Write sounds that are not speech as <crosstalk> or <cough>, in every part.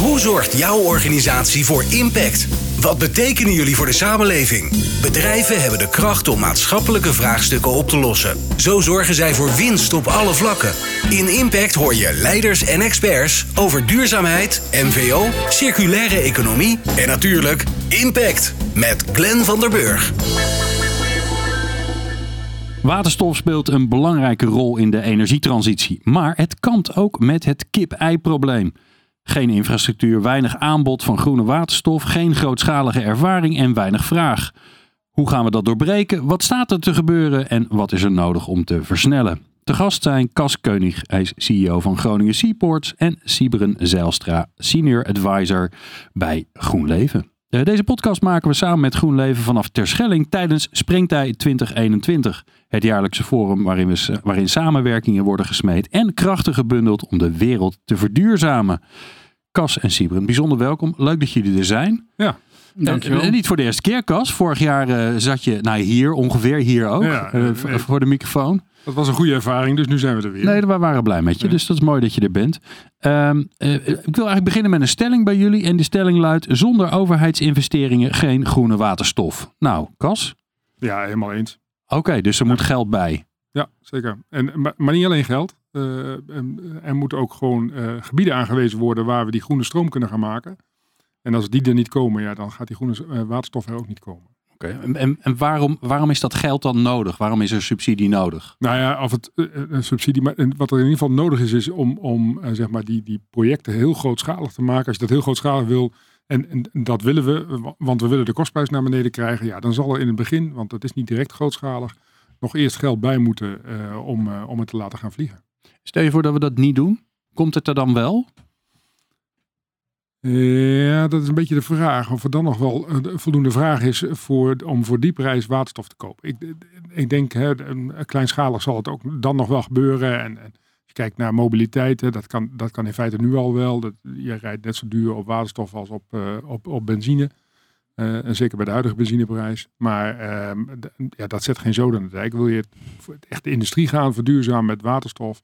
Hoe zorgt jouw organisatie voor impact? Wat betekenen jullie voor de samenleving? Bedrijven hebben de kracht om maatschappelijke vraagstukken op te lossen. Zo zorgen zij voor winst op alle vlakken. In Impact hoor je leiders en experts over duurzaamheid, MVO, circulaire economie en natuurlijk impact met Glenn van der Burg. Waterstof speelt een belangrijke rol in de energietransitie, maar het kampt ook met het kip-ei-probleem. Geen infrastructuur, weinig aanbod van groene waterstof, geen grootschalige ervaring en weinig vraag. Hoe gaan we dat doorbreken? Wat staat er te gebeuren en wat is er nodig om te versnellen? Te gast zijn Cas Keunig, hij is CEO van Groningen Seaports en Siberen Zijlstra, Senior Advisor bij GroenLeven. Eh, Deze podcast maken we samen met GroenLeven vanaf Terschelling tijdens Springtij 2021. Het jaarlijkse forum waarin, we, waarin samenwerkingen worden gesmeed en krachten gebundeld om de wereld te verduurzamen. Cas en Sibren, bijzonder welkom. Leuk dat jullie er zijn. Ja, dankjewel. Eh, niet voor de eerste keer, Cas. Vorig jaar eh, zat je nou, hier, ongeveer hier ook, Ja, eh, nee. voor de microfoon. Dat was een goede ervaring, dus nu zijn we er weer. Nee, we waren blij met je. Ja. Dus dat is mooi dat je er bent. Ehm, eh, ik wil eigenlijk beginnen met een stelling bij jullie. En die stelling luidt: zonder overheidsinvesteringen geen groene waterstof. Nou, Cas? Ja, helemaal eens. Oké, dus er moet geld bij. Ja, zeker. En, maar, maar niet alleen geld. Eh, en- er moeten ook gewoon eh, gebieden aangewezen worden waar we die groene stroom kunnen gaan maken. En als die er niet komen, ja, dan gaat die groene eh, waterstof er ook niet komen. Oké. En, en, en waarom, waarom is dat geld dan nodig? Waarom is er subsidie nodig? Nou ja, of het eh, een subsidie, maar wat er in ieder geval nodig is, is om, om eh, zeg maar die, die projecten heel grootschalig te maken. Als je dat heel grootschalig wil, en, en dat willen we, wa- want we willen de kostprijs naar beneden krijgen. Ja, dan zal er in het begin, want het is niet direct grootschalig, nog eerst geld bij moeten eh, om, eh, om het te laten gaan vliegen. Stel je voor dat we dat niet doen. Komt het er dan wel? Ja, dat is een beetje de vraag. Of er dan nog wel een voldoende vraag is voor, om voor die prijs waterstof te kopen. Ik, ik denk, hè, kleinschalig zal het ook dan nog wel gebeuren. En, en je kijkt naar mobiliteit, hè, dat, kan, dat kan in feite nu al wel. Dat, je rijdt net zo duur op waterstof als op, eh, op, op benzine. Eh, en zeker bij de huidige benzineprijs. Maar ehm, ja, dat zet geen zoden aan de dijk. Wil je echt de industrie gaan verduurzamen met waterstof?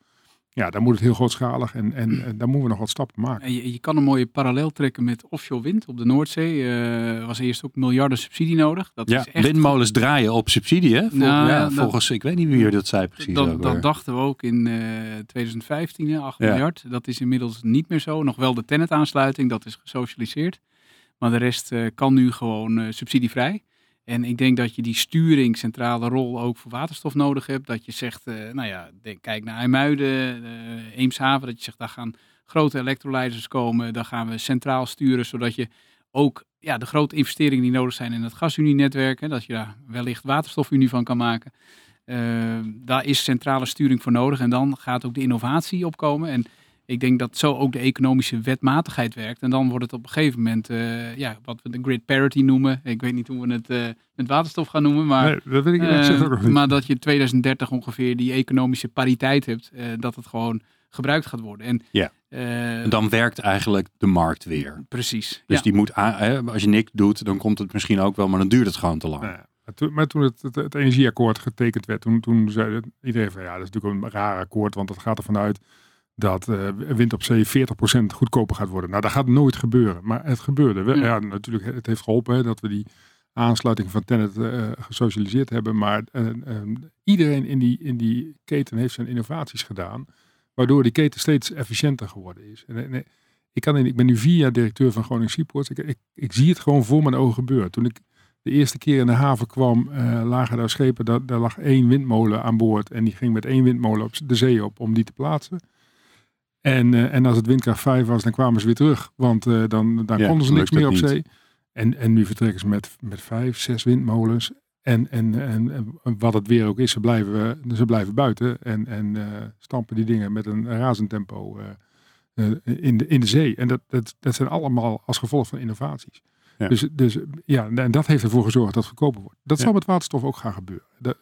Ja, dan moet het heel grootschalig en, en, en daar moeten we nog wat stappen maken. En je, je kan een mooie parallel trekken met offshore wind op de Noordzee. Er was eerst ook miljarden subsidie nodig. Dat Ja, is echt windmolens draaien op subsidie, hè? Vol- Nou, ja, dat- volgens, ik weet niet wie dat zei precies. ook Dat, dat dachten we ook in eh 2015, hè, 8 Ja. miljard. Dat is inmiddels niet meer zo. Nog wel de Tenet-aansluiting, dat is gesocialiseerd. Maar de rest eh, kan nu gewoon eh, subsidievrij. En ik denk dat je die sturing, centrale rol ook voor waterstof nodig hebt. Dat je zegt, eh, nou ja, kijk naar IJmuiden, eh, Eemshaven. Dat je zegt, daar gaan grote electrolyzers komen. Daar gaan we centraal sturen, zodat je ook ja, de grote investeringen die nodig zijn in het gasunie-netwerk. hè, Dat je daar wellicht waterstofunie van kan maken. Eh, daar is centrale sturing voor nodig. En dan gaat ook de innovatie opkomen. En ik denk dat zo ook de economische wetmatigheid werkt. En dan wordt het op een gegeven moment, eh, ja, wat we de grid parity noemen. Ik weet niet hoe we het eh, met waterstof gaan noemen, maar, nee, dat weet ik eh, ook nog niet. maar dat je in 2030 ongeveer die economische pariteit hebt. eh, dat het gewoon gebruikt gaat worden. En, Ja. En dan werkt eigenlijk de markt weer. Precies. Dus ja. die moet, als je niks doet, dan komt het misschien ook wel, maar dan duurt het gewoon te lang. Nou ja, maar toen, maar toen het, het, het energieakkoord getekend werd, toen, toen zei het- iedereen van ja, dat is natuurlijk een raar akkoord, want dat gaat ervan uit dat eh, wind op zee 40% goedkoper gaat worden. Nou, dat gaat nooit gebeuren, maar het gebeurde. We, Ja. natuurlijk, het heeft geholpen hè, dat we die aansluiting van Tennet eh, gesocialiseerd hebben, maar eh, eh, iedereen in die, in die keten heeft zijn innovaties gedaan, waardoor die keten steeds efficiënter geworden is. En, en, ik, kan ik ben nu vier jaar directeur van Groningen Seaports. Ik, ik, ik zie het gewoon voor mijn ogen gebeuren. Toen ik de eerste keer in de haven kwam, lagen daar schepen. Daar, daar lag één windmolen aan boord. En die ging met één windmolen op de zee op om die te plaatsen. En, eh, en als het windkracht 5 was, dan kwamen ze weer terug. Want eh, dan, dan Ja, konden ze niks meer op zee. En, en nu vertrekken ze met, met vijf, zes windmolens. En, en, en, en wat het weer ook is, ze blijven, ze blijven buiten. En, en eh, stampen die dingen met een razend tempo eh, eh, in, de, in de zee. En dat, dat, dat zijn allemaal als gevolg van innovaties. Ja. Dus, dus ja, en dat heeft ervoor gezorgd dat het goedkoper wordt. Dat Ja. zal met waterstof ook gaan gebeuren. Dat,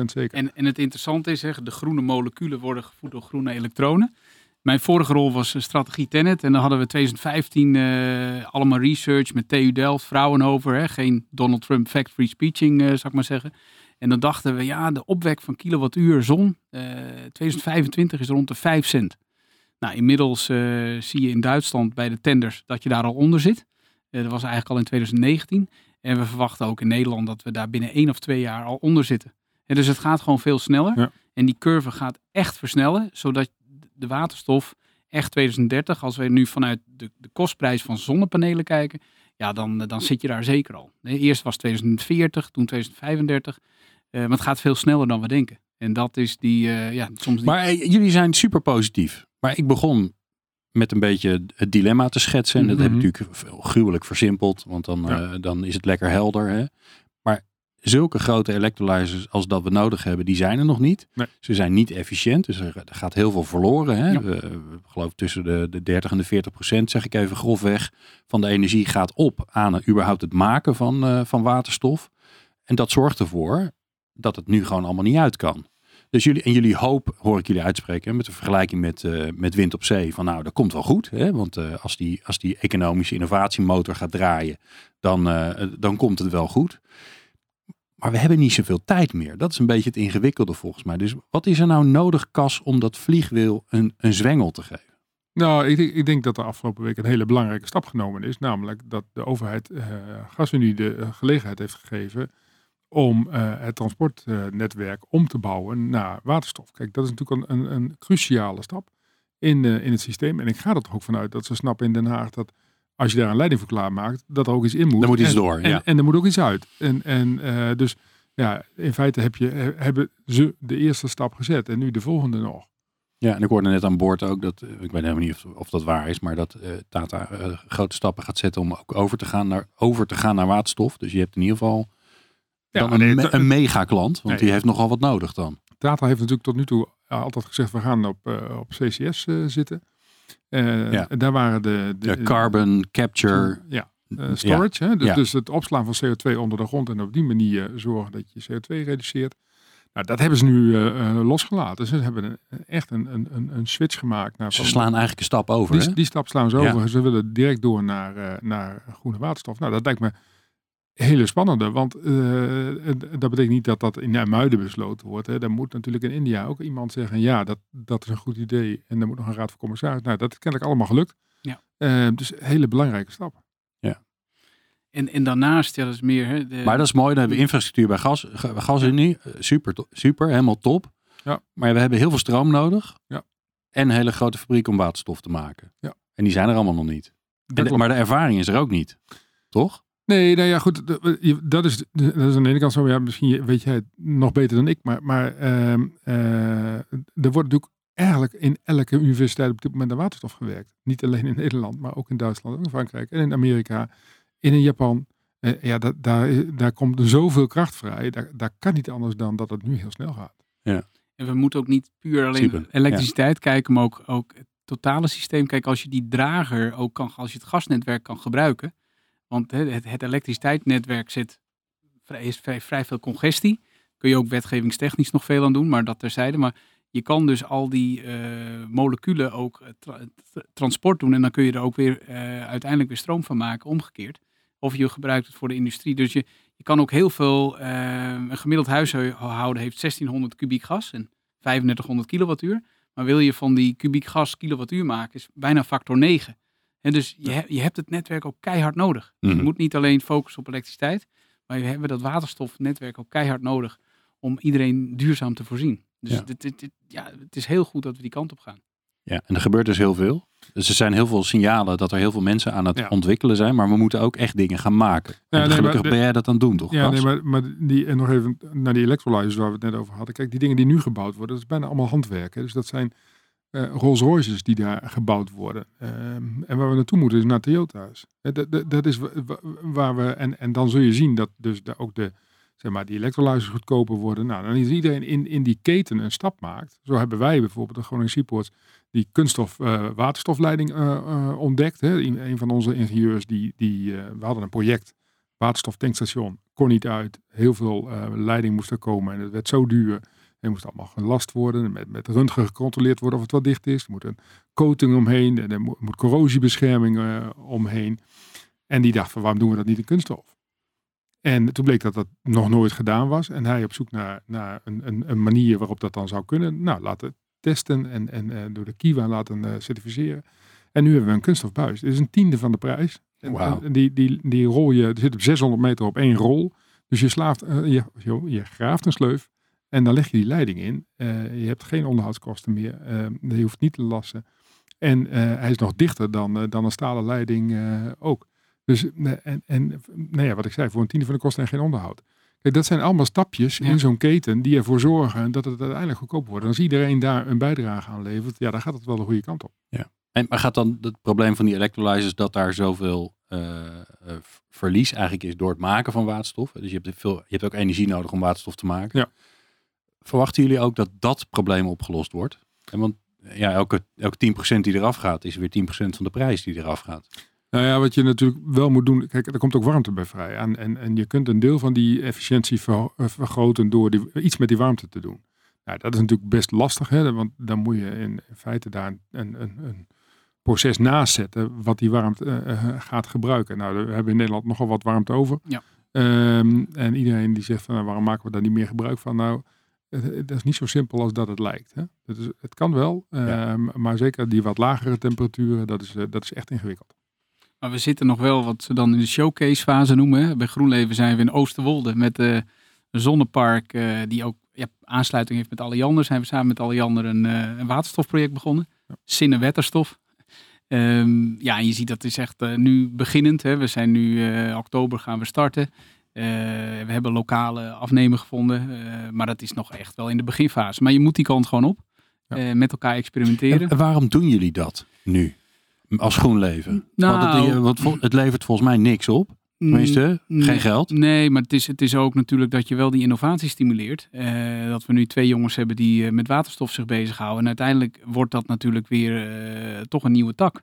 100% zeker. En, en het interessante is, hè, de groene moleculen worden gevoed door groene elektronen. Mijn vorige rol was eh, strategie Tenet. En dan hadden we 2015 eh, allemaal research met TU Delft, Fraunhofer. Hè, geen Donald Trump fact-free speeching, eh zou ik maar zeggen. En dan dachten we, ja, de opwek van kilowattuur zon, eh 2025 is rond de 5 cent. Nou, inmiddels zie je in Duitsland bij de tenders dat je daar al onder zit. Dat was eigenlijk al in 2019. En we verwachten ook in Nederland dat we daar binnen één of twee jaar al onder zitten. En dus het gaat gewoon veel sneller. Ja. En die curve gaat echt versnellen, zodat de waterstof echt 2030, als we nu vanuit de, de kostprijs van zonnepanelen kijken, ja, dan, dan zit je daar zeker al. Nee, Eerst was 2040, toen 2035. Eh, maar het gaat veel sneller dan we denken. En dat is die, eh, ja, soms die... Maar eh, jullie zijn super positief. Maar ik begon met een beetje het dilemma te schetsen. En dat heb ik Mhm. natuurlijk gruwelijk versimpeld. Want dan, Ja. eh, dan is het lekker helder. Hè? Zulke grote electrolyzers als dat we nodig hebben, die zijn er nog niet. Nee. Ze zijn niet efficiënt. Dus er, gaat heel veel verloren. Hè? Ja. We, we geloven tussen de, de 30 en de 40 procent, zeg ik even grofweg, van de energie gaat op aan het, überhaupt het maken van, eh, van waterstof. En dat zorgt ervoor dat het nu gewoon allemaal niet uit kan. Dus jullie, en jullie hoop, hoor ik jullie uitspreken, met de vergelijking met, eh, met wind op zee, van nou, dat komt wel goed. Hè? Want eh, als, die, als die economische innovatiemotor gaat draaien, dan, dan komt het wel goed. Maar we hebben niet zoveel tijd meer. Dat is een beetje het ingewikkelde volgens mij. Dus wat is er nou nodig, Cas, om dat vliegwiel een, een zwengel te geven? Nou, ik, ik denk dat er afgelopen week een hele belangrijke stap genomen is. Namelijk dat de overheid eh GasUnie de eh, gelegenheid heeft gegeven om eh, het transportnetwerk om te bouwen naar waterstof. Kijk, dat is natuurlijk een, een, cruciale stap in, in het systeem. En ik ga er ook vanuit dat ze snappen in Den Haag dat als je daar een leiding voor klaarmaakt, dat er ook iets in moet. Er moet iets en, door, En, ja. en er moet ook iets uit. En, en eh, dus ja, in feite heb je, he- hebben ze de eerste stap gezet en nu de volgende nog. Ja, en ik hoorde net aan boord ook dat, eh, ik weet helemaal niet of, of dat waar is, maar dat eh, Tata grote stappen gaat zetten om ook over te, gaan naar, over te gaan naar waterstof. Dus je hebt in ieder geval Ja, dan een, me- een mega klant, want Nee. die heeft nogal wat nodig dan. Tata heeft natuurlijk tot nu toe altijd gezegd, we gaan op, op CCS zitten. Eh, Ja. en Daar waren de... de De carbon capture. Ja, eh, storage. Hè? Dus, Ja. dus het opslaan van CO2 onder de grond en op die manier zorgen dat je CO2 reduceert. Nou, dat hebben ze nu eh, eh, losgelaten. Ze hebben een, echt een, een, een, switch gemaakt. Naar Ze van- slaan eigenlijk een stap over. hè? die, die stap slaan ze over. Ze willen direct door naar, eh, naar groene waterstof. Nou, dat lijkt me hele spannende. Want eh, het- dat betekent niet dat dat in Muiden besloten wordt. Hè. Dan moet natuurlijk in India ook iemand zeggen... ja, dat, dat is een goed idee. En dan moet nog een raad van commissaris. Nou, dat is kennelijk allemaal gelukt. Ja. Eh, dus een hele belangrijke stap. En, en daarnaast, ja, dat is meer... Hè, de, Maar dat is mooi, dan hebben we infrastructuur bij gas, ga- gasunie. Eh, Super, super, helemaal top. Ja. Maar we hebben heel veel stroom nodig. Ja. En een hele grote fabriek om waterstof te maken. Ja. En die zijn er allemaal nog niet. En de- maar de ervaring is er ook niet. Toch? Nee, nou ja, goed. Dat is, dat is aan de ene kant zo. Ja, misschien weet jij het nog beter dan ik. Maar, maar ehm, eh, er wordt natuurlijk eigenlijk in elke universiteit op dit moment aan waterstof gewerkt. Niet alleen in Nederland, maar ook in Duitsland, ook in Frankrijk en in Amerika, en in Japan. Eh, ja, dat, daar, daar komt zoveel kracht vrij. Daar, daar kan niet anders dan dat het nu heel snel gaat. En we moeten ook niet puur alleen Super, elektriciteit kijken, maar ook, ook het totale systeem. Kijk, als je die drager ook kan, als je het gasnetwerk kan gebruiken. Want het, het elektriciteitsnetwerk zit is vrij, vrij veel congestie. Kun je ook wetgevingstechnisch nog veel aan doen, maar dat terzijde. Maar je kan dus al die eh, moleculen ook eh, tra- tra- transport doen. En dan kun je er ook weer eh, uiteindelijk weer stroom van maken, omgekeerd. Of je gebruikt het voor de industrie. Dus je, je kan ook heel veel, een gemiddeld huishouden heeft 1600 kubiek gas en 3500 kilowattuur. Maar wil je van die kubiek gas kilowattuur maken, is bijna factor 9. En dus je, he- je hebt het netwerk ook keihard nodig. Mhm. Je moet niet alleen focussen op elektriciteit, maar we hebben dat waterstofnetwerk ook keihard nodig om iedereen duurzaam te voorzien. Dus Ja. dit, dit, dit- ja, het is heel goed dat we die kant op gaan. Ja, en er gebeurt dus heel veel. Dus er zijn heel veel signalen dat er heel veel mensen aan het Ja. ontwikkelen zijn. Maar we moeten ook echt dingen gaan maken. En nee, gelukkig maar ben jij dat aan het doen, toch? Ja, nee, maar, maar die, en nog even naar die electrolyzers waar we het net over hadden. Kijk, die dingen die nu gebouwd worden, dat is bijna allemaal handwerk. Hè? Dus dat zijn eh Rolls Royces die daar gebouwd worden. Ehm, en waar we naartoe moeten is naar Toyota's. Hè, Dat, dat, is wa- wa- waar we, en, en dan zul je zien dat dus ook de, zeg maar, die electrolyzers goedkoper worden. Nou, dan is iedereen in, in die keten een stap maakt. Zo hebben wij bijvoorbeeld de Groningen Seaports die kunststof eh, waterstofleiding eh, eh, ontdekt. Hè? Een van onze ingenieurs, die, die, eh, we hadden een project, waterstoftankstation, kon niet uit. Heel veel eh, leiding moest er komen en het werd zo duur. Het moest allemaal gelast worden, met, met röntgen gecontroleerd worden of het wel dicht is. Er moet een coating omheen, en er moet, corrosiebescherming eh, omheen. En die dacht van, waarom doen we dat niet in kunststof? En toen bleek dat dat nog nooit gedaan was. En hij op zoek naar, naar een, een, een manier waarop dat dan zou kunnen. Nou, laat het testen en, en eh, door de Kiwa laten eh, certificeren. En nu hebben we een kunststofbuis. Dit is een tiende van de prijs. En, die, die, die rol je, er zit op 600 meter op één rol. Dus je, slaaft, eh, je, je, je graaft een sleuf en dan leg je die leiding in. Eh, je hebt geen onderhoudskosten meer. Eh, je hoeft niet te lassen. En eh, hij is nog dichter dan, dan een stalen leiding ook. Dus, en, en nou ja, wat ik zei, voor een tiende van de kosten en geen onderhoud. Kijk, dat zijn allemaal stapjes Ja. in zo'n keten die ervoor zorgen dat het uiteindelijk goedkoop wordt. En als iedereen daar een bijdrage aan levert, ja, dan gaat het wel de goede kant op. En, maar gaat dan het probleem van die electrolyzers dat daar zoveel verlies eigenlijk is door het maken van waterstof? Dus je hebt, veel, je hebt ook energie nodig om waterstof te maken. Ja. Verwachten jullie ook dat dat probleem opgelost wordt? En want ja, elke, elke 10% die eraf gaat, is weer 10% van de prijs die eraf gaat. Nou ja, wat je natuurlijk wel moet doen, kijk, er komt ook warmte bij vrij. En, en, en je kunt een deel van die efficiëntie ver- eh, vergroten door die, iets met die warmte te doen. Nou, dat is natuurlijk best lastig, hè, want dan moet je in feite daar een, een, een, een proces naast zetten wat die warmte eh, eh, gaat gebruiken. Nou, we hebben in Nederland nogal wat warmte over. Ja. Ehm, en iedereen die zegt van, nou, waarom maken we daar niet meer gebruik van? Nou, het is niet zo simpel als dat het lijkt. Hè. Het, is, het kan wel, Ja. ehm, maar zeker die wat lagere temperaturen, dat is, eh, dat is echt ingewikkeld. Maar we zitten nog wel wat ze dan in de showcase fase noemen. hè. Bij GroenLeven zijn we in Oosterwolde met eh, een zonnepark eh, die ook ja, aansluiting heeft met Alliander. Zijn we samen met Alliander een, een waterstofproject begonnen. Ja. Zinnenwetterstof. Ehm, ja, en je ziet dat is echt nu beginnend. Hè. We zijn nu oktober gaan we starten. Eh, we hebben lokale afnemer gevonden. eh, maar dat is nog echt wel in de beginfase. Maar je moet die kant gewoon op. Ja. eh, met elkaar experimenteren. En waarom doen jullie dat nu? Als GroenLeven? Nou, Want het, het levert volgens mij niks op. Tenminste, geen geld. Nee, maar het is, het is ook natuurlijk dat je wel die innovatie stimuleert. Dat we nu twee jongens hebben die eh, met waterstof zich bezighouden. En uiteindelijk wordt dat natuurlijk weer toch een nieuwe tak.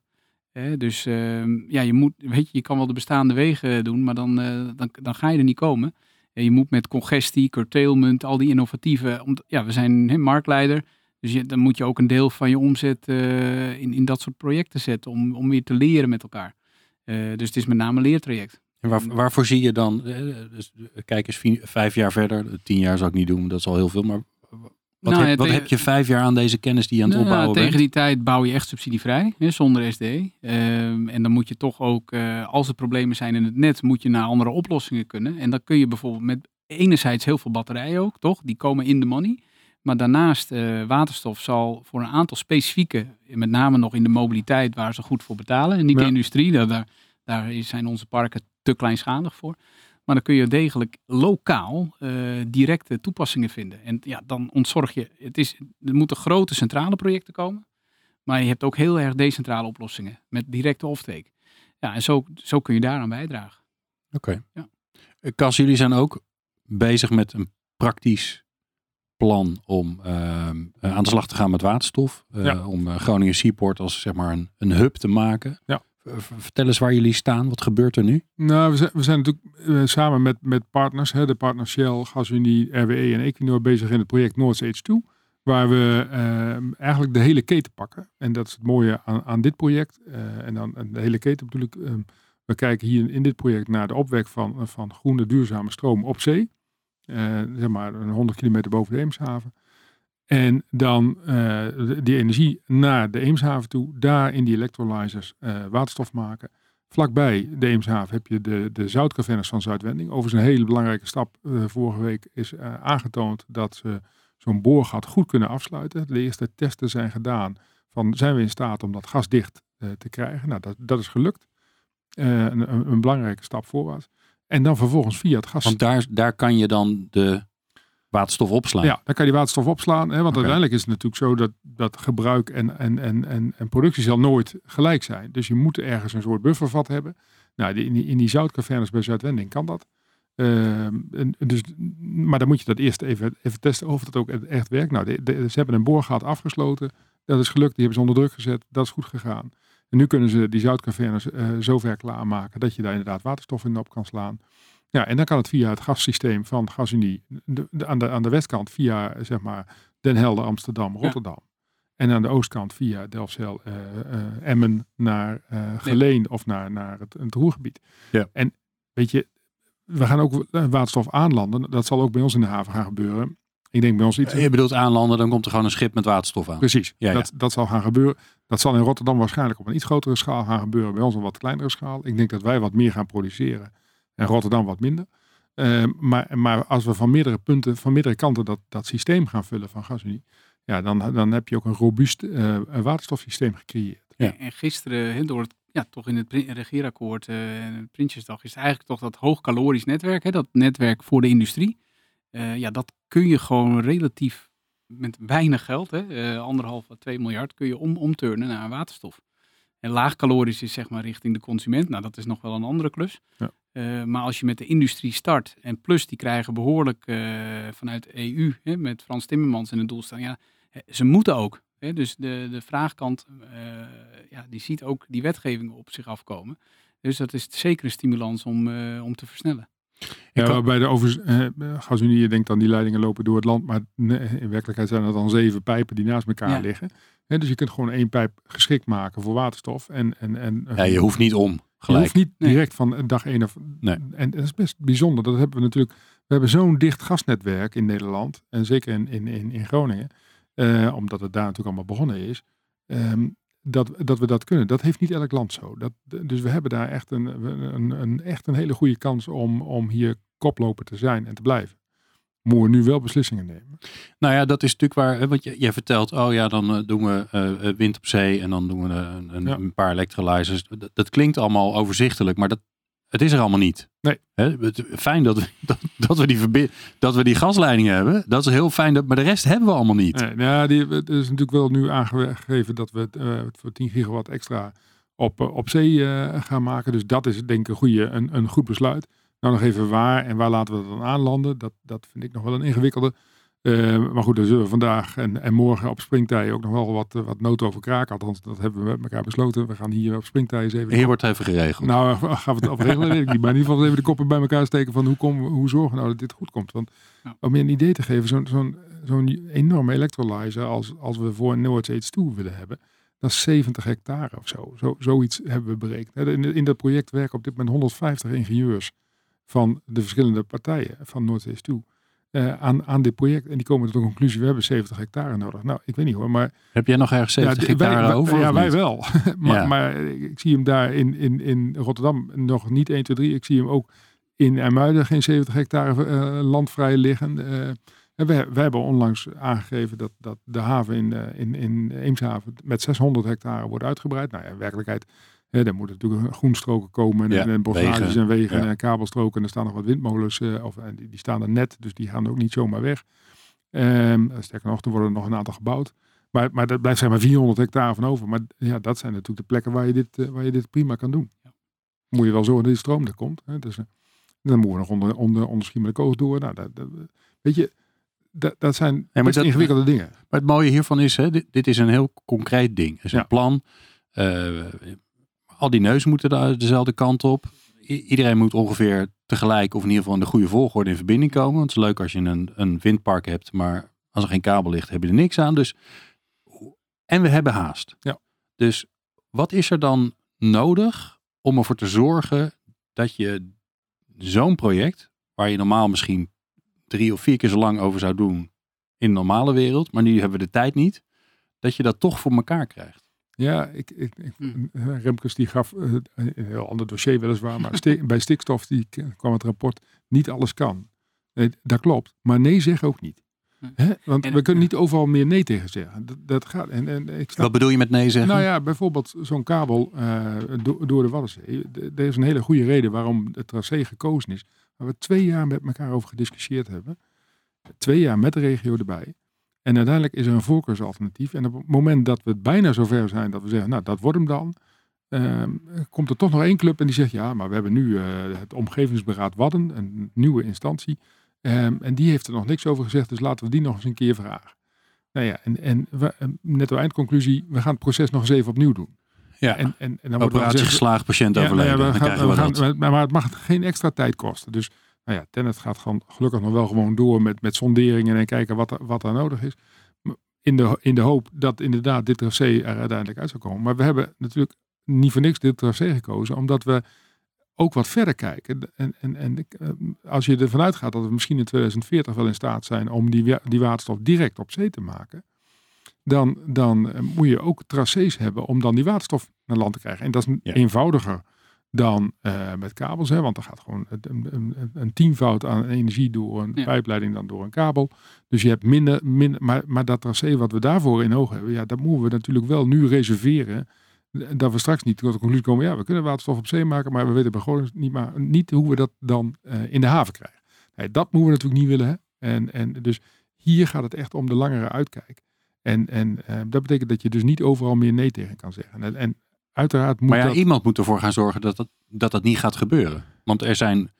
Dus ehm, ja, je moet, weet je, je kan wel de bestaande wegen doen, maar dan, eh, dan, dan ga je er niet komen. En je moet met congestie, curtailment, al die innovatieve. Ja, we zijn hè, marktleider. Dus dan moet je ook een deel van je omzet eh, in, in dat soort projecten zetten om, om weer te leren met elkaar. Eh, dus het is met name een leertraject. En waar, waarvoor zie je dan, dus, kijk eens vi- vijf jaar verder, tien jaar zou ik niet doen, dat is al heel veel, maar wat, Nou, heb, ja, wat tegen- heb je vijf jaar aan deze kennis die je aan het Nou, opbouwen tegen bent? die tijd bouw je echt subsidievrij, hè, zonder SD. Ehm, en dan moet je toch ook, eh, als er problemen zijn in het net, moet je naar andere oplossingen kunnen. En dan kun je bijvoorbeeld met enerzijds heel veel batterijen ook, toch? Die komen in de money. Maar daarnaast, eh, waterstof zal voor een aantal specifieke, met name nog in de mobiliteit, waar ze goed voor betalen. En niet de industrie, daar, daar, daar zijn onze parken te kleinschalig voor. Maar dan kun je degelijk lokaal eh, directe toepassingen vinden. En ja, dan ontzorg je. Het is, er moeten grote centrale projecten komen. Maar je hebt ook heel erg decentrale oplossingen met directe offtake. Ja, en zo, zo kun je daaraan bijdragen. Oké. Ja. Eh, Cas, jullie zijn ook bezig met een praktisch plan om ehm, eh, aan de slag te gaan met waterstof. Eh, Ja. Om Groningen Seaport als zeg maar een, een hub te maken. Ja. Vertel eens waar jullie staan. Wat gebeurt er nu? Nou, we zijn, we zijn natuurlijk eh, samen met, met partners, hè, de partners Shell, GasUnie, RWE en Equinor bezig in het project North Stage 2. Waar we eh, eigenlijk de hele keten pakken. En dat is het mooie aan, aan dit project. Eh, en dan de hele keten natuurlijk. eh, we kijken hier in dit project naar de opwek van, van groene duurzame stroom op zee. Zeg maar een 100 kilometer boven de Eemshaven. En dan eh, die energie naar de Eemshaven toe. Daar in die electrolyzers eh, waterstof maken. Vlakbij de Eemshaven heb je de, de zoutcavernes van Zuidwending. Overigens een hele belangrijke stap. eh, vorige week is aangetoond dat ze zo'n boorgat goed kunnen afsluiten. De eerste testen zijn gedaan. Van zijn we in staat om dat gasdicht eh, te krijgen? Nou, dat, dat is gelukt. Een, een belangrijke stap voorwaarts. En dan vervolgens via het gas. Want daar, daar kan je dan de waterstof opslaan. Ja, dan kan je die waterstof opslaan. Hè, want uiteindelijk is het natuurlijk zo dat, dat gebruik en, en, en, en, en productie zal nooit gelijk zijn. Dus je moet ergens een soort buffervat hebben. Nou, die, in, die, in die zoutcavernes bij Zuidwending kan dat. Ehm, en, dus, maar dan moet je dat eerst even, even testen of dat ook echt werkt. Nou, de, de- ze hebben een boorgat afgesloten. Dat is gelukt. Die hebben ze onder druk gezet. Dat is goed gegaan. En nu kunnen ze die zoutcavernes eh zover klaarmaken dat je daar inderdaad waterstof in op kan slaan. Ja, en dan kan het via het gassysteem van GasUnie de, de- aan, de, aan de westkant via zeg maar Den Helder, Amsterdam, Rotterdam. En aan de oostkant via Delfzijl, eh, eh, Emmen naar eh, Geleen of naar, naar het, het Roergebied. Ja. En weet je, we gaan ook waterstof aanlanden. Dat zal ook bij ons in de haven gaan gebeuren. Ik denk bij ons iets... Je bedoelt aanlanden, dan komt er gewoon een schip met waterstof aan. Precies, Ja, ja. Dat, dat zal gaan gebeuren. Dat zal in Rotterdam waarschijnlijk op een iets grotere schaal gaan gebeuren. Bij ons op een wat kleinere schaal. Ik denk dat wij wat meer gaan produceren en Rotterdam wat minder. Eh, maar, maar als we van meerdere punten, van meerdere kanten dat, dat systeem gaan vullen van GasUnie, ja, dan, dan heb je ook een robuust eh, waterstofsysteem gecreëerd. Ja. En gisteren, door het, ja, toch in het regeerakkoord eh, en het Prinsjesdag, is het eigenlijk toch dat hoogkalorisch netwerk, hè, dat netwerk voor de industrie. Eh, ja, dat kun je gewoon relatief met weinig geld, hè, eh, anderhalf à twee miljard, kun je om, omturnen naar waterstof. En laagkalorisch is zeg maar richting de consument. Nou, dat is nog wel een andere klus. Ja. Eh, maar als je met de industrie start en plus die krijgen behoorlijk eh, vanuit EU, hè, met Frans Timmermans in het doel staan, ja, ze moeten ook. Hè, dus de, de vraagkant, eh, ja, die ziet ook die wetgeving op zich afkomen. Dus dat is zeker een stimulans om, eh, om te versnellen. Ja, kan- waarbij de eh, GasUnie, je denkt dan die leidingen lopen door het land, maar nee, in werkelijkheid zijn er dan zeven pijpen die naast elkaar Ja. liggen. Hè, dus je kunt gewoon één pijp geschikt maken voor waterstof. En, en, en, Ja, je hoeft niet om Je gelijk. hoeft niet Nee. direct van dag één af. Nee. En dat is best bijzonder. Dat hebben we natuurlijk. We hebben zo'n dicht gasnetwerk in Nederland. En zeker in, in, in, in Groningen. eh, omdat het daar natuurlijk allemaal begonnen is. ehm, dat, dat we dat kunnen. Dat heeft niet elk land zo. Dat, dus we hebben daar echt een, een, een, echt een hele goede kans om, om hier koploper te zijn en te blijven. Moeten we nu wel beslissingen nemen. Nou ja, dat is natuurlijk waar. hè, Want je- jij vertelt, oh ja, dan eh, doen we eh, eh, wind op zee en dan doen we een, een, Ja. een paar electrolyzers. Dat, dat klinkt allemaal overzichtelijk, maar dat, het is er allemaal niet. Nee. Hè, het- fijn dat we, dat, dat, we die dat we die gasleidingen hebben. Dat is heel fijn, dat, maar de rest hebben we allemaal niet. Nee, nou ja, die, het is natuurlijk wel nu aangegeven dat we eh, voor 10 gigawatt extra op, op zee gaan maken. Dus dat is denk ik een, goede, een, een goed besluit. Nou nog even waar en waar laten we dat dan aanlanden. Dat, dat vind ik nog wel een ingewikkelde. Eh, maar goed, daar zullen we vandaag en, en morgen op springtij ook nog wel wat, eh, wat nood over kraken. Althans, dat hebben we met elkaar besloten. We gaan hier op springtij eens even... Hier wordt even geregeld. Nou, gaan we het op regelen, weet ik niet. Maar in ieder geval even de koppen bij elkaar steken van hoe, kom, hoe zorgen we nou dat dit goed komt. Want Ja. om je een idee te geven, zo'n zo'n zo'n enorme electrolyzer als, als we voor Noord H2 willen hebben, dat is 70 hectare of zo. zo zoiets hebben we berekend. Hè, In, in dat project werken op dit moment 150 ingenieurs van de verschillende partijen van Noord H2. eh, aan, aan dit project. En die komen tot de conclusie, we hebben 70 hectare nodig. Nou, ik weet niet hoor, maar Heb jij nog ergens 70 ja, hectare wij, over? Ja, wij wel. <laughs> maar, Ja. maar ik zie hem daar in, in, in Rotterdam nog niet 1, 2, 3. Ik zie hem ook in Ermuiden geen 70 hectare eh, land vrij liggen. Eh, en we, we hebben onlangs aangegeven dat, dat de haven in, in, in Eemshaven met 600 hectare wordt uitgebreid. Nou ja, in werkelijkheid, hè, er moeten natuurlijk groenstroken komen en, Ja, en bossages en wegen ja. en kabelstroken. En er staan nog wat windmolens, eh, of, en die, die staan er net, dus die gaan ook niet zomaar weg. Ehm, sterker nog, er worden nog een aantal gebouwd. Maar, maar er blijft zeg maar 400 hectare van over. Maar ja, dat zijn natuurlijk de plekken waar je dit, eh, waar je dit prima kan doen. Moet je wel zorgen dat die stroom er komt. Hè? Dus, dan moeten we nog onder, onder, onder Schiermonnikoog door. Nou, dat, dat, weet je, dat, dat zijn maar best dat- ingewikkelde dingen. Maar het mooie hiervan is, hè, dit, dit is een heel concreet ding. Het is Ja. een plan. Al die neuzen moeten de, dezelfde kant op. I- iedereen moet ongeveer tegelijk, of in ieder geval in de goede volgorde in verbinding komen. Want het is leuk als je een, een windpark hebt, maar als er geen kabel ligt, heb je er niks aan. Dus, en we hebben haast. Ja. Dus wat is er dan nodig om ervoor te zorgen dat je zo'n project, waar je normaal misschien drie of vier keer zo lang over zou doen in de normale wereld, maar nu hebben we de tijd niet, dat je dat toch voor elkaar krijgt. Ja, ik, ik, ik- Hmm. eh, Remkes die gaf eh, een heel ander dossier weliswaar. Maar sti- <laughs> bij stikstof die kwam het rapport, niet alles kan. Nee, dat klopt. Maar nee zeg ook niet. Hè? Want En- we kunnen niet overal meer nee tegen zeggen. Dat, dat gaat. En, en ik snap Wat bedoel je met nee zeggen? Nou ja, bijvoorbeeld zo'n kabel eh, do- door de Waddenzee. Er is een hele goede reden waarom het tracé gekozen is. Waar we twee jaar met elkaar over gediscussieerd hebben. Twee jaar met de regio erbij. En uiteindelijk is er een voorkeursalternatief. En op het moment dat we bijna zover zijn dat we zeggen, nou dat wordt hem dan. ehm, komt er toch nog één club en die zegt, ja, maar we hebben nu eh, het Omgevingsberaad Wadden, een nieuwe instantie. Ehm, en die heeft er nog niks over gezegd, dus laten we die nog eens een keer vragen. Nou ja, en, en we, netto eindconclusie, we gaan het proces nog eens even opnieuw doen. ja. En, en, en dan wordt er Operatie gezegd, geslaagd, patiënt ja, nou ja, overleden. we gaan- krijgen we, we gaan- maar, maar het mag geen extra tijd kosten. Dus nou ja, Tennet gaat gewoon gelukkig nog wel gewoon door met, met sonderingen en kijken wat er, wat er nodig is. In de, in de hoop dat inderdaad dit tracé er uiteindelijk uit zou komen. Maar we hebben natuurlijk niet voor niks dit tracé gekozen, omdat we ook wat verder kijken. En, en, en eh, als je ervan uitgaat dat we misschien in 2040 wel in staat zijn om die, die waterstof direct op zee te maken, dan, dan eh, moet je ook tracés hebben om dan die waterstof naar land te krijgen. En dat is eenvoudiger dan uh, met kabels, hè, want er gaat gewoon een, een, een tienvoud aan energie door een pijpleiding dan door een kabel. Dus je hebt minder, minder maar, maar dat tracé wat we daarvoor in oog hebben, ja, dat moeten we natuurlijk wel nu reserveren dat we straks niet tot de conclusie komen, ja, we kunnen waterstof op zee maken, maar we weten bij Groningen niet, maar, niet hoe we dat dan uh, in de haven krijgen. Nee, dat moeten we natuurlijk niet willen. Hè? En, en dus hier gaat het echt om de langere uitkijk. En, en uh, dat betekent dat je dus niet overal meer nee tegen kan zeggen. En, en uiteraard moet Maar ja, dat... iemand moet ervoor gaan zorgen dat dat, dat dat niet gaat gebeuren. Want er zijn,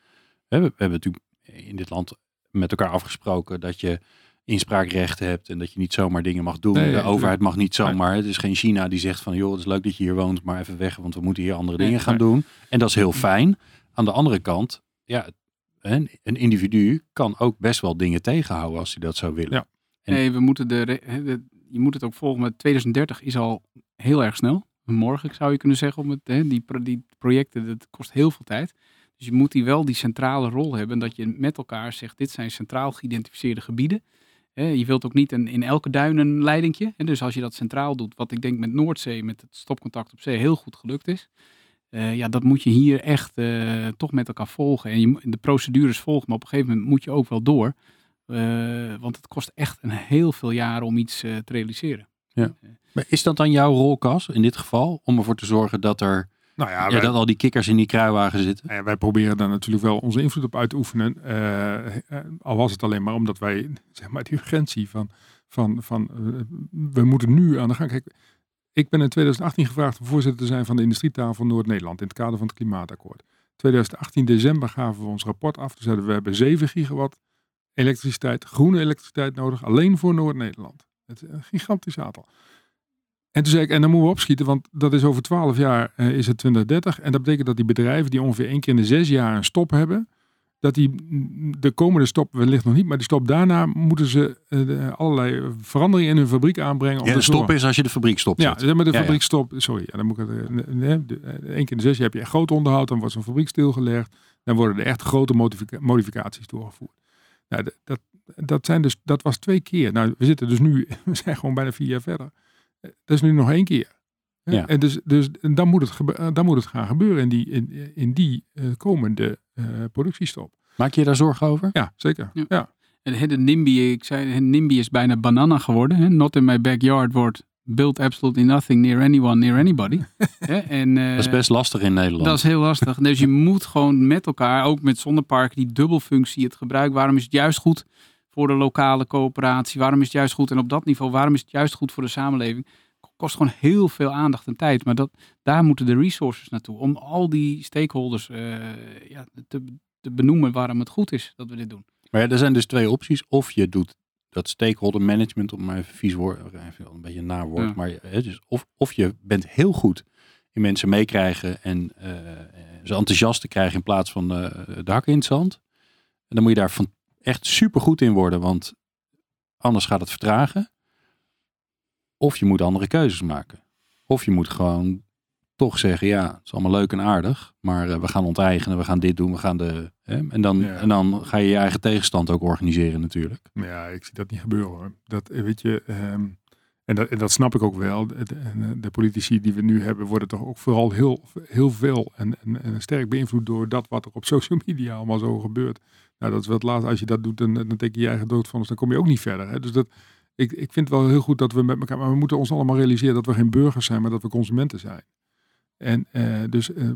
we hebben natuurlijk in dit land met elkaar afgesproken dat je inspraakrecht hebt en dat je niet zomaar dingen mag doen. de overheid mag niet zomaar. Het is geen China die zegt van joh, het is leuk dat je hier woont, maar even weg, want we moeten hier andere dingen gaan doen. En dat is heel fijn. Aan de andere kant, ja, een, een individu kan ook best wel dingen tegenhouden als hij dat zou willen. Ja. nee, we moeten de, de, je moet het ook volgen. Maar 2030 is al heel erg snel. Morgen zou je kunnen zeggen om het, hè, die, die projecten, dat kost heel veel tijd. Dus je moet die wel die centrale rol hebben. Dat je met elkaar zegt, dit zijn centraal geïdentificeerde gebieden. Je wilt ook niet een, in elke duin een leidingje. Dus als je dat centraal doet, wat ik denk met Noordzee, met het stopcontact op zee, heel goed gelukt is. Uh, ja, dat moet je hier echt uh, toch met elkaar volgen. En je, de procedures volgen, maar op een gegeven moment moet je ook wel door. Uh, want het kost echt een heel veel jaren om iets te realiseren. Ja. Maar is dat dan jouw rol, Cas, in dit geval? Om ervoor te zorgen dat er nou ja, ja dat al die kikkers in die kruiwagen zitten. Ja, wij proberen daar natuurlijk wel onze invloed op uit te oefenen. Uh, al was het alleen maar omdat wij, zeg maar, die urgentie van, van, van uh, we moeten nu aan de gang. Kijk, ik ben in 2018 gevraagd om voorzitter te zijn van de industrietafel Noord-Nederland in het kader van het klimaatakkoord. 2018 december gaven we ons rapport af. Toen zeiden we, we hebben 7 gigawatt elektriciteit, groene elektriciteit nodig, alleen voor Noord-Nederland. Het is een gigantisch aantal. En toen zei ik, en dan moeten we opschieten, want dat is over 12 jaar uh, is het 2030. En dat betekent dat die bedrijven die ongeveer één keer in de zes jaar een stop hebben, dat die de komende stop wellicht nog niet, maar die stop daarna moeten ze uh, allerlei veranderingen in hun fabriek aanbrengen. Ja, de stop is als je de fabriek stopt. Ja, zeg maar de fabriek stop. Sorry, ja, dan moet ik het. Nee, één keer in de zes jaar heb je echt groot onderhoud, dan wordt zo'n fabriek stilgelegd. Dan worden er echt grote modifica modificaties doorgevoerd. Nou, dat, dat, zijn dus, dat was twee keer. Nou, we zitten dus nu, <laughs> we zijn gewoon bijna vier jaar verder. Dat is nu nog één keer. Ja. En dus, dus dan, moet het eh, dan moet het gaan gebeuren in die, in, in die uh, komende uh, productiestop. Maak je daar zorgen over? Ja, zeker. Ja. ja. En de NIMBY, ik zei, de NIMBY is bijna banana geworden. Hè? Not in my backyard wordt build absolutely nothing near anyone, near anybody. <laughs> en, uh, dat is best lastig in Nederland. Dat is heel lastig. dus je moet gewoon met elkaar, ook met zonneparken, die dubbelfunctie, het gebruik. Waarom is het juist goed voor de lokale coöperatie? Waarom is het juist goed? En op dat niveau, waarom is het juist goed voor de samenleving? kost gewoon heel veel aandacht en tijd. Maar dat, daar moeten de resources naartoe. Om al die stakeholders uh, ja, te, te, benoemen waarom het goed is dat we dit doen. Maar ja, er zijn dus twee opties. Of je doet dat stakeholder management, om maar even vies woord, even een beetje een naar woord. Maar hè, dus of, of je bent heel goed in mensen meekrijgen en uh, ze enthousiast te krijgen in plaats van uh, de hakken in het zand. En dan moet je daar van echt super goed in worden, want anders gaat het vertragen. Of je moet andere keuzes maken. Of je moet gewoon toch zeggen, ja, het is allemaal leuk en aardig, maar uh, we gaan onteigenen, we gaan dit doen, we gaan de... Hè? En, dan, en dan ga je je eigen tegenstand ook organiseren natuurlijk. Ja, ik zie dat niet gebeuren hoor. Dat, eh, weet je, um, en, dat, en dat snap ik ook wel. De, de, de, politici die we nu hebben, worden toch ook vooral heel, heel veel en, en, en, sterk beïnvloed door dat wat er op <laughs> social media allemaal zo gebeurt. Nou, dat is wat laat. Als je dat doet, dan, dan teken je je eigen dood van, dus dan kom je ook niet verder. Hè? Dus dat, ik, ik vind het wel heel goed dat we met elkaar, maar we moeten ons allemaal realiseren dat we geen burgers zijn, maar dat we consumenten zijn. En uh, dus uh,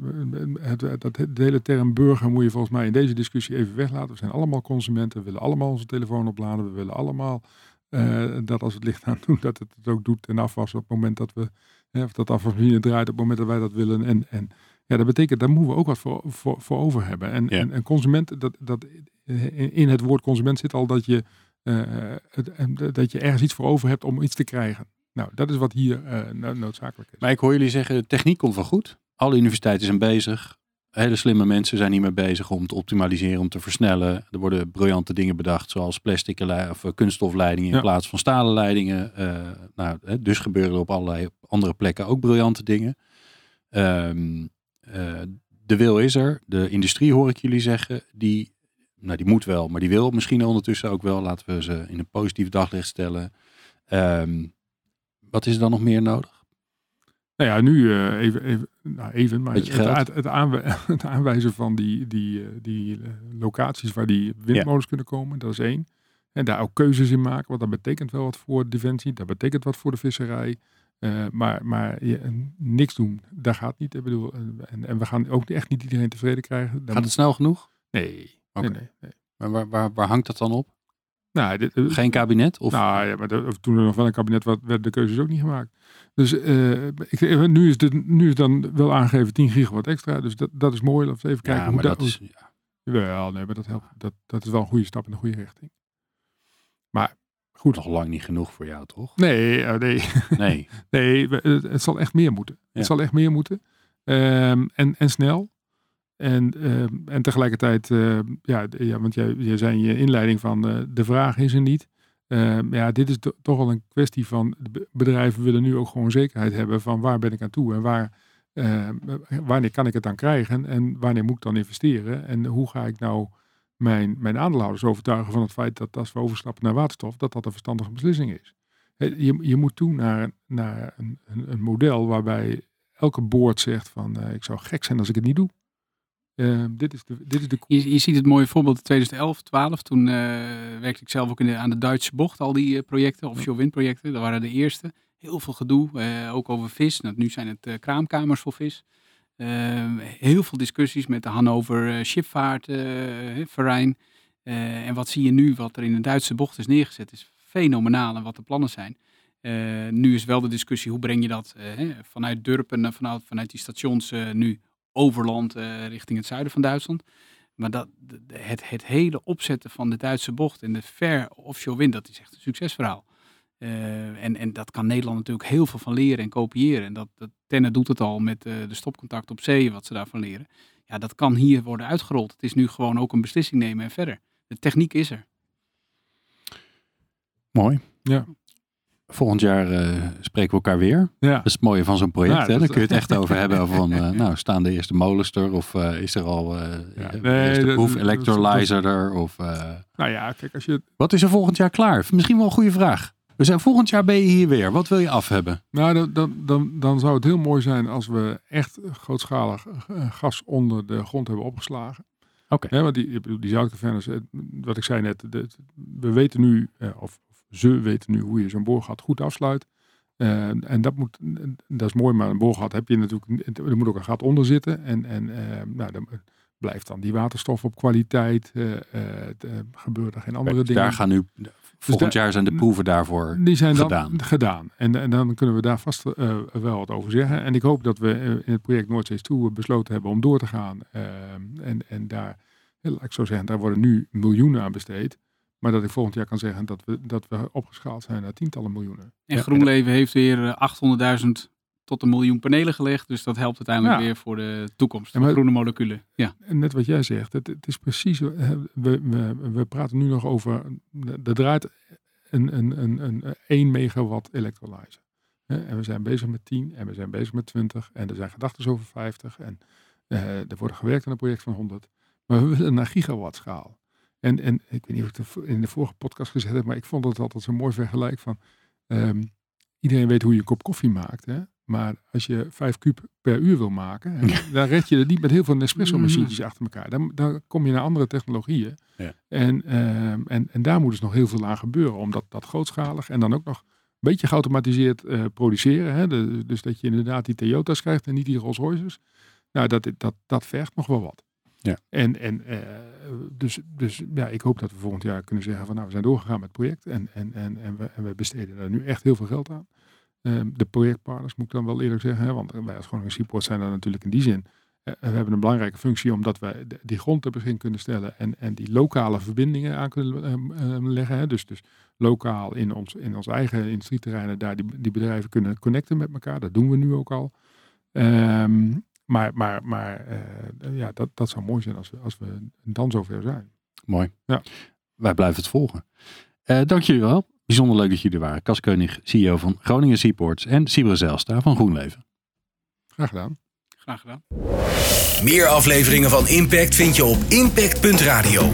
het, dat, de hele term burger moet je volgens mij in deze discussie even weglaten. We zijn allemaal consumenten, we willen allemaal onze telefoon opladen, we willen allemaal uh, dat als het licht aan doen, dat het het ook doet en afwassen op het moment dat we, of dat afwasmachine draait op het moment dat wij dat willen. En, en ja, dat betekent, daar moeten we ook wat voor, voor, voor over hebben. En, ja. en, en, consument, dat, dat, in het woord consument zit al dat je uh, dat je ergens iets voor over hebt om iets te krijgen. Nou, dat is wat hier noodzakelijk is. Maar ik hoor jullie zeggen, de techniek komt wel goed. Alle universiteiten zijn bezig. Hele slimme mensen zijn hiermee bezig om te optimaliseren, om te versnellen. Er worden briljante dingen bedacht, zoals plastic of kunststofleidingen in plaats van stalen leidingen. Nou, dus gebeuren er op allerlei andere plekken ook briljante dingen. Um, de wil is er. De industrie hoor ik jullie zeggen. Die, nou, die moet wel, maar die wil misschien ondertussen ook wel. Laten we ze in een positief daglicht stellen. Ehm, wat is er dan nog meer nodig? Nou ja, nu uh, even, even, nou even, maar het, het, het, aanwij- <laughs> het aanwijzen van die, die, eh, die eh, locaties waar die windmolens kunnen komen, dat is één. En daar ook keuzes in maken, want dat betekent wel wat voor defensie, dat betekent wat voor de visserij. Eh, maar maar niks doen, dat gaat niet. Ik bedoel, eh, en, en we gaan ook echt niet iedereen tevreden krijgen. Daar Gaat het snel genoeg? nee, Oké. nee, nee, nee. Maar waar, waar, waar hangt dat dan op? Nou, dit, eh, Geen kabinet? Of, Nou ja, maar de- toen er nog wel een kabinet was, werden de keuzes ook niet gemaakt. Dus eh, ik, nu, is het, nu is dan wel aangegeven 10 gigawatt extra. Dus dat, dat is mooi. Laten we even kijken ja, hoe maar dat is... ja. Wel, nee, maar dat helpt. Dat, dat is wel een goede stap in de goede richting. Maar goed. nog lang niet genoeg voor jou, toch? Nee, eh, nee, <laughs> Nee. nee het, het zal echt meer moeten. Ja. Het zal echt meer moeten. Ehm, en, en snel. En, ehm, en tegelijkertijd, eh, ja, ja, want jij, jij zei in je inleiding van eh, de vraag is er niet. Ehm, ja, dit is to- toch wel een kwestie van bedrijven willen nu ook gewoon zekerheid hebben van waar ben ik aan toe en waar, ehm, wanneer kan ik het dan krijgen en wanneer moet ik dan investeren en hoe ga ik nou mijn, mijn aandeelhouders overtuigen van het feit dat als we overstappen naar waterstof, dat dat een verstandige beslissing is. Je, je moet toe naar, naar een, een, model waarbij elke boord zegt van eh, ik zou gek zijn als ik het niet doe. Eh, dit, is de, dit is de Je, je ziet het mooie voorbeeld in 2011, 12. Toen eh, werkte ik zelf ook in de, aan de Duitse bocht, al die eh, projecten, offshore windprojecten. Dat waren de eerste. Heel veel gedoe, eh, ook over vis. Nou, nu zijn het kraamkamers voor vis. Eh, heel veel discussies met de Hannover Schipvaart Verein. Eh, en wat zie je nu, wat er in de Duitse bocht is neergezet, is fenomenaal en wat de plannen zijn. Nu is wel de discussie, hoe breng je dat vanuit Durpen, vanuit, vanuit die stations eh, nu overland eh, richting het zuiden van Duitsland. Maar dat, het, het hele opzetten van de Duitse bocht en de ver offshore wind, dat is echt een succesverhaal. Eh, en, en dat kan Nederland natuurlijk heel veel van leren en kopiëren. En dat, dat Tenne doet het al met eh, de stopcontact op zee, wat ze daarvan leren. Ja, dat kan hier worden uitgerold. Het is nu gewoon ook een beslissing nemen en verder. De techniek is er. Mooi. Ja. Volgend jaar eh, spreken we elkaar weer. ja. Dat is het mooie van zo'n project. Ja, hè? Dan kun je het echt <laughs> over hebben. Over van, eh, nou, staan de eerste molens er? Of eh, is er al Ja, de nee, eerste dat- proef electrolyzer er? Of, Nou ja, kijk, als je, wat is er volgend jaar klaar? Misschien wel een goede vraag. We zijn volgend jaar ben je hier weer. Wat wil je af hebben? nou, dan, dan, dan, dan zou het heel mooi zijn als we echt grootschalig gas onder de grond hebben opgeslagen. Oké. Hè, want die, die zoutcavernes, wat ik zei net, de- we weten nu, of ze weten nu hoe je zo'n boorgat goed afsluit. Eh, en dat, moet, dat is mooi, maar een boorgat heb je natuurlijk, er moet ook een gat onder zitten. En, en eh, nou, dan blijft dan die waterstof op kwaliteit, eh, gebeuren er geen andere Dus dingen. daar gaan nu, volgend daar- jaar zijn de proeven daarvoor. Die zijn dan gedaan. gedaan. En, en dan kunnen we daar vast wel wat over zeggen. En ik hoop dat we in het project Noordzees toe besloten hebben om door te gaan. En, en daar, laat ik zo zeggen, daar worden nu miljoenen aan besteed. Maar dat ik volgend jaar kan zeggen dat we, dat we opgeschaald zijn naar tientallen miljoenen. En Ja, GroenLeven heeft weer eh, 800.000 tot een miljoen panelen gelegd. Dus dat helpt uiteindelijk Ja. weer voor de toekomst van maar- groene moleculen. Ja. En net wat jij zegt, het, het is precies, eh, we, we, we praten nu nog over, er draait een, een, een, een 1 megawatt electrolyzer. Hè, En we zijn bezig met 10 en we zijn bezig met 20 en er zijn gedachten over 50 en eh, er wordt gewerkt aan een project van 100. Maar we willen naar gigawattschaal. En, en ik weet niet of ik het in de vorige podcast gezegd heb, maar ik vond het altijd zo'n mooi vergelijk van, ehm, iedereen weet hoe je een kop koffie maakt, hè? maar als je 5 kuub per uur wil maken, dan red je het niet met heel veel Nespresso machientjes achter elkaar. Dan, dan kom je naar andere technologieën. Ja. En, ehm, en, en daar moet dus nog heel veel aan gebeuren, omdat dat grootschalig en dan ook nog een beetje geautomatiseerd eh, produceren. Hè? De- dus dat je inderdaad die Toyota's krijgt en niet die Rolls Royces. Nou, dat, dat, dat vergt nog wel wat. Ja. En, en eh, dus, dus ja, ik hoop dat we volgend jaar kunnen zeggen van nou, we zijn doorgegaan met het project en, en, en, en, we, we besteden daar nu echt heel veel geld aan. Ehm, de projectpartners moet ik dan wel eerlijk zeggen, hè, want wij als Groningen Seaport zijn daar natuurlijk in die zin. eh, we hebben een belangrijke functie omdat wij die grond ter beschikking kunnen stellen en, en die lokale verbindingen aan kunnen ehm, ehm, leggen. Hè. Dus, dus lokaal in ons, in ons eigen industrieterreinen daar die, die bedrijven kunnen connecten met elkaar. Dat doen we nu ook al. Ehm, maar maar, maar eh, ja, dat, dat zou mooi zijn als we, als we dan zover zijn. Mooi. Ja. Wij blijven het volgen. Eh, dank jullie wel. Bijzonder leuk dat jullie er waren. Cas Keunig, CEO van Groningen Seaports en Sibre Zijlstra van GroenLeven. Graag gedaan. Graag gedaan. Meer afleveringen van Impact vind je op impact.radio.